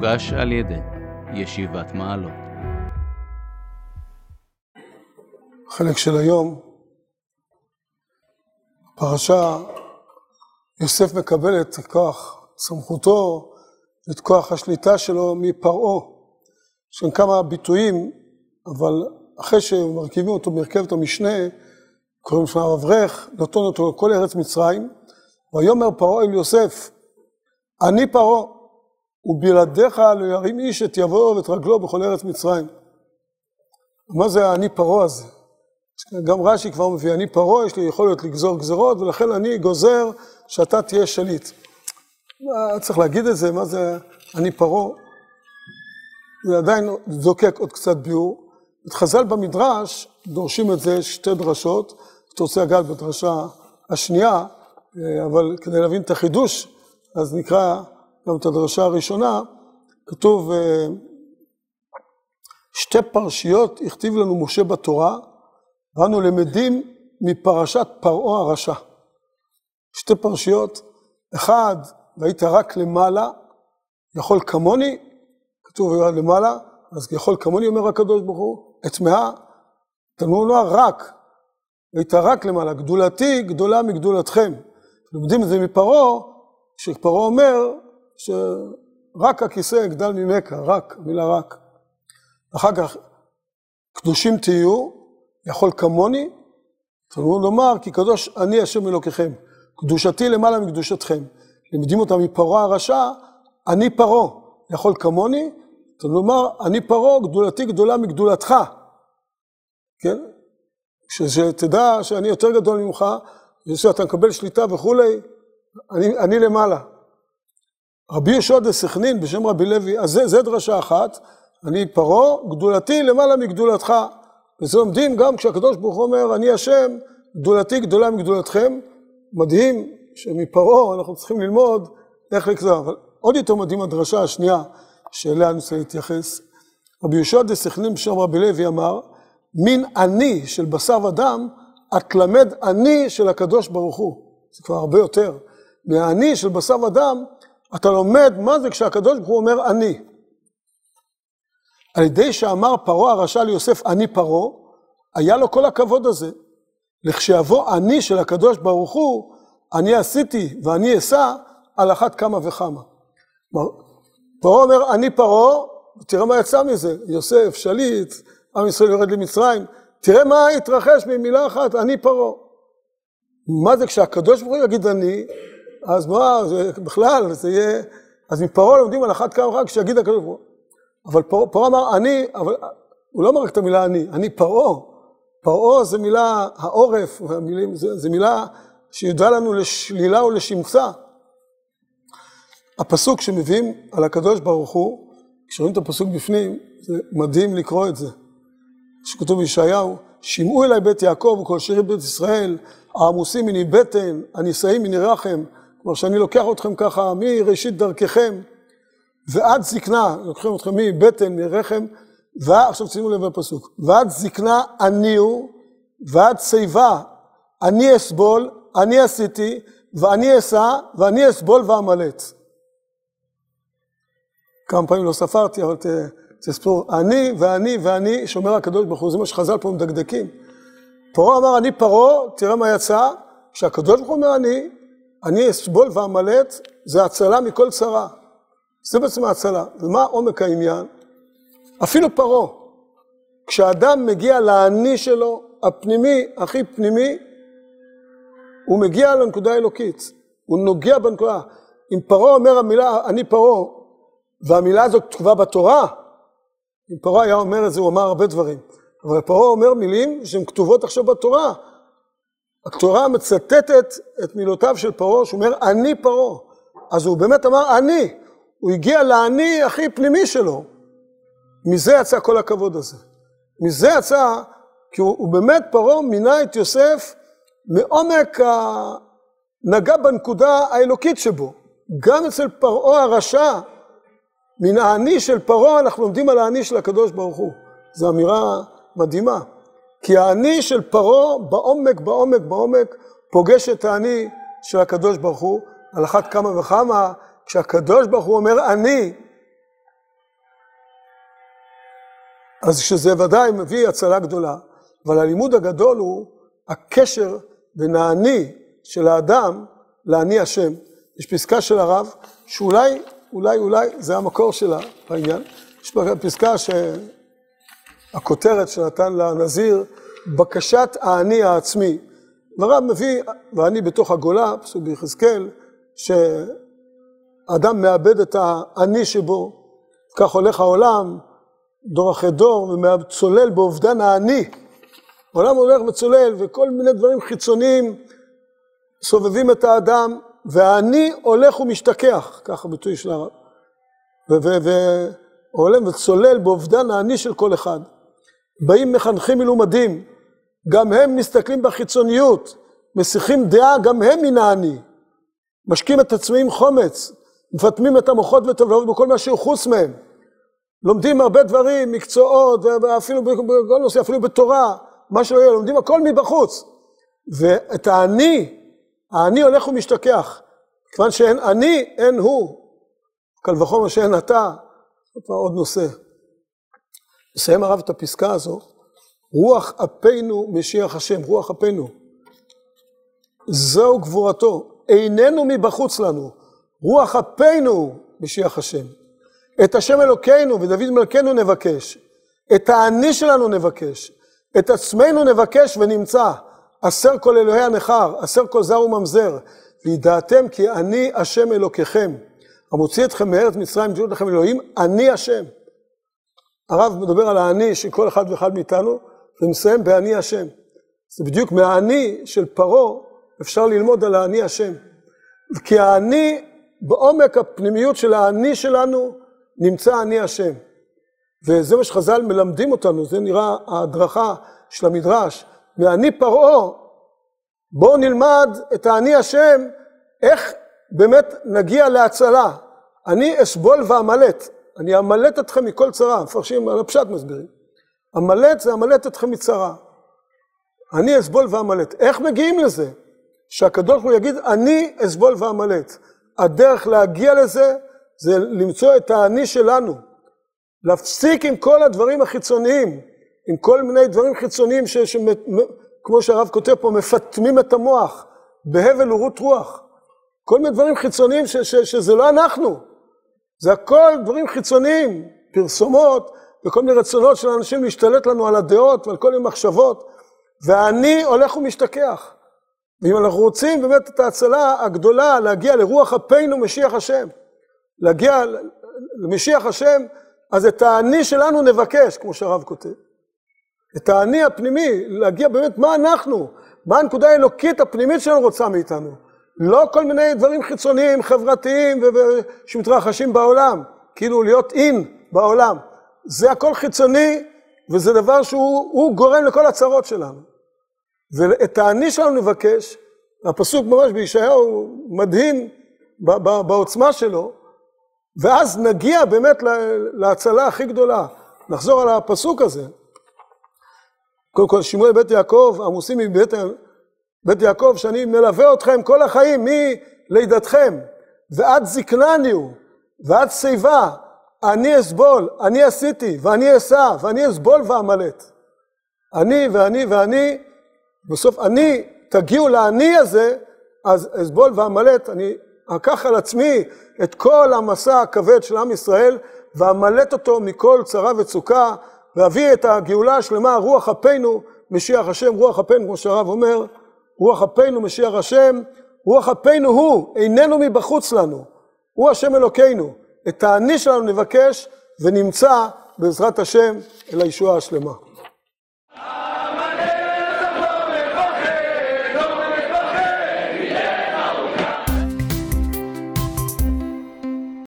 מוגש על ידי ישיבת מעלות. חלק של היום, פרשה, יוסף מקבל את כוח סמכותו, את כוח השליטה שלו מפרעה. יש כאן כמה ביטויים, אבל אחרי שמרכיבים אותו מרכבת המשנה, קוראים לו אברך, נותן אותו לכל ארץ מצרים, ויאמר פרעה אל יוסף, אני פרעה, ובלעדיך לא ירים איש את יבואו ואת רגלו בכל ארץ מצרים. מה זה האני פרעה הזה? גם רש"י כבר מביא, אני פרעה, יש לי יכולת לגזור גזרות, ולכן אני גוזר שאתה תהיה שליט. צריך להגיד את זה, מה זה אני פרעה? זה עדיין זוקק עוד קצת ביור. את חז"ל במדרש דורשים את זה שתי דרשות, אתה רוצה לגעת בדרשה השנייה, אבל כדי להבין את החידוש, אז נקרא גם את הדרשה הראשונה, כתוב שתי פרשיות הכתיב לנו משה בתורה, ואנו למדים מפרשת פרעה הרשע. שתי פרשיות, אחד, והיית רק למעלה, יכול כמוני, כתוב למעלה, אז יכול כמוני אומר הקדוש ברוך הוא, אטמעה, תלמוד נוער רק, והיית רק למעלה, גדולתי גדולה מגדולתכם. לומדים את זה מפרעה, שפרעה אומר שרק הכיסא יגדל ממך, רק, המילה רק. אחר כך, קדושים תהיו, יכול כמוני, תלמוד לומר, כי קדוש אני השם אלוקיכם, קדושתי למעלה מקדושתכם. לימדים אותם מפרעה הרשע, אני פרעה, יכול כמוני, תלמוד לומר, אני פרעה, גדולתי גדולה מגדולתך. כן? שתדע שאני יותר גדול ממך, ושאתה מקבל שליטה וכולי, אני, אני למעלה. רבי יהושע דה סכנין בשם רבי לוי, אז זה, זה דרשה אחת, אני פרעה, גדולתי למעלה מגדולתך. וזה לומדים גם כשהקדוש ברוך הוא אומר, אני השם, גדולתי גדולה מגדולתכם. מדהים שמפרעה אנחנו צריכים ללמוד איך לגזור. אבל עוד יותר מדהים הדרשה השנייה, שאליה אני רוצה להתייחס. רבי יהושע דה סכנין בשם רבי לוי אמר, מין אני של בשר ודם, את למד אני של הקדוש ברוך הוא. זה כבר הרבה יותר. מהאני של בשר ודם, אתה לומד מה זה כשהקדוש ברוך הוא אומר אני. על ידי שאמר פרעה הרשע ליוסף אני פרעה, היה לו כל הכבוד הזה. לכשיבוא אני של הקדוש ברוך הוא, אני עשיתי ואני אשא על אחת כמה וכמה. פרעה אומר אני פרעה, תראה מה יצא מזה, יוסף, שליט, עם ישראל יורד למצרים, תראה מה התרחש ממילה אחת, אני פרעה. מה זה כשהקדוש ברוך הוא יגיד אני, אז מה, זה בכלל, זה יהיה, אז מפרעה לומדים על אחת כמה וכמה כשיגיד הקדוש ברוך הוא. אבל פרעה אמר אני, אבל הוא לא אמר רק את המילה אני, אני פרעה. פרעה זה מילה, העורף, המילים, זה, זה מילה שידעה לנו לשלילה ולשמצה. הפסוק שמביאים על הקדוש ברוך הוא, כשרואים את הפסוק בפנים, זה מדהים לקרוא את זה. שכתוב בישעיהו, שמעו אליי בית יעקב וכל שירי בית ישראל, העמוסים מני בטן, הנישאים מני רחם, כלומר שאני לוקח אתכם ככה מראשית דרככם ועד זקנה, לוקחים אתכם מבטן, מרחם, ועכשיו שימו לב בפסוק, ועד זקנה אני הוא, ועד שיבה אני אסבול, אני עשיתי, ואני אשא, ואני אסבול ואמלט. כמה פעמים לא ספרתי, אבל תספור, אני ואני ואני, שומר הקדוש ברוך הוא, זה מה שחז"ל פה מדקדקים. פרעה אמר, אני פרעה, תראה מה יצא, כשהקדוש ברוך הוא אומר אני, אני אסבול ואמלט, זה הצלה מכל צרה. זה בעצם ההצלה. ומה עומק העניין? אפילו פרעה, כשאדם מגיע לאני שלו, הפנימי, הכי פנימי, הוא מגיע לנקודה האלוקית, הוא נוגע בנקודה. אם פרעה אומר המילה, אני פרעה, והמילה הזאת כתובה בתורה, אם פרעה היה אומר את זה, הוא אמר הרבה דברים. אבל פרעה אומר מילים שהן כתובות עכשיו בתורה. התורה מצטטת את מילותיו של פרעה, שהוא אומר, אני פרעה. אז הוא באמת אמר, אני. הוא הגיע לאני הכי פנימי שלו. מזה יצא כל הכבוד הזה. מזה יצא, כי הוא, הוא באמת, פרעה מינה את יוסף מעומק ה... נגע בנקודה האלוקית שבו. גם אצל פרעה הרשע, מן האני של פרעה אנחנו לומדים על האני של הקדוש ברוך הוא. זו אמירה מדהימה. כי האני של פרעה בעומק, בעומק, בעומק, פוגש את האני של הקדוש ברוך הוא, על אחת כמה וכמה, כשהקדוש ברוך הוא אומר אני, אז שזה ודאי מביא הצלה גדולה, אבל הלימוד הגדול הוא הקשר בין האני של האדם לאני השם. יש פסקה של הרב, שאולי, אולי, אולי, זה המקור שלה בעניין. יש פסקה שהכותרת שנתן לנזיר, בקשת האני העצמי. והרב מביא, ואני בתוך הגולה, פסוק ביחזקאל, שאדם מאבד את האני שבו, כך הולך העולם, דור אחרי דור, וצולל באובדן האני. העולם הולך וצולל, וכל מיני דברים חיצוניים סובבים את האדם, והאני הולך ומשתכח, ככה ביטוי של הרב. והולך וצולל באובדן האני של כל אחד. באים מחנכים מלומדים, גם הם מסתכלים בחיצוניות, מסיחים דעה גם הם מן האני. משקים את עצמם חומץ, מפטמים את המוחות וטבלאות בכל מה שהוא חוץ מהם. לומדים הרבה דברים, מקצועות, ואפילו בכל נושא, אפילו בתורה, מה שלא יהיה, לומדים הכל מבחוץ. ואת האני, האני הולך ומשתכח. כיוון שאין אני, אין הוא. קל וחומר שאין אתה. זה כבר עוד נושא. מסיים הרב את הפסקה הזו, רוח אפינו משיח השם, רוח אפינו. זהו גבורתו, איננו מבחוץ לנו, רוח אפינו משיח השם. את השם אלוקינו ודוד מלכנו נבקש, את האני שלנו נבקש, את עצמנו נבקש ונמצא. אסר כל אלוהי הנכר, אסר כל זר וממזר, וידעתם כי אני השם אלוקיכם, המוציא אתכם מארץ מצרים, ג'וד לכם אלוהים, אני השם. הרב מדבר על האני של כל אחד ואחד מאיתנו, ומסיים באני השם. זה בדיוק מהאני של פרעה, אפשר ללמוד על האני השם. כי האני, בעומק הפנימיות של האני שלנו, נמצא אני השם. וזה מה שחז"ל מלמדים אותנו, זה נראה ההדרכה של המדרש. מאני פרעה, בואו נלמד את האני השם, איך באמת נגיע להצלה. אני אסבול ואמלט, אני אמלט אתכם מכל צרה, מפרשים על הפשט מסבירים. אמלט זה אמלט אתכם מצרה. אני אסבול ואמלט. איך מגיעים לזה? שהקדוש ברוך הוא יגיד, אני אסבול ואמלט. הדרך להגיע לזה זה למצוא את האני שלנו. להפסיק עם כל הדברים החיצוניים, עם כל מיני דברים חיצוניים ש... ש... כמו שהרב כותב פה, מפטמים את המוח בהבל ורות רוח. כל מיני דברים חיצוניים ש... ש... שזה לא אנחנו. זה הכל דברים חיצוניים, פרסומות וכל מיני רצונות של אנשים להשתלט לנו על הדעות ועל כל מיני מחשבות, ואני הולך ומשתכח. ואם אנחנו רוצים באמת את ההצלה הגדולה, להגיע לרוח אפינו משיח השם, להגיע למשיח השם, אז את האני שלנו נבקש, כמו שהרב כותב. את האני הפנימי, להגיע באמת מה אנחנו, מה הנקודה האלוקית הפנימית שלנו רוצה מאיתנו. לא כל מיני דברים חיצוניים, חברתיים, שמתרחשים בעולם, כאילו להיות אין בעולם. זה הכל חיצוני, וזה דבר שהוא גורם לכל הצרות שלנו. ואת האני שלנו נבקש, הפסוק ממש בישעיהו מדהים בעוצמה שלו, ואז נגיע באמת להצלה הכי גדולה. נחזור על הפסוק הזה. קודם כל, שמואל בית יעקב, עמוסים מבית בית יעקב, שאני מלווה אתכם כל החיים, מלידתכם, ועד זקנני הוא, ועד שיבה, אני אסבול, אני עשיתי, ואני אסע, ואני אסבול ואמלט. אני ואני ואני, בסוף אני, תגיעו לאני הזה, אז אסבול ואמלט, אני אקח על עצמי את כל המסע הכבד של עם ישראל, ואמלט אותו מכל צרה וצוקה, ואביא את הגאולה השלמה, רוח אפינו, משיח השם, רוח אפינו, כמו שהרב אומר, רוח אפינו, משיח השם, רוח אפינו הוא, איננו מבחוץ לנו, הוא השם אלוקינו. את האני שלנו נבקש ונמצא בעזרת השם אל הישועה השלמה.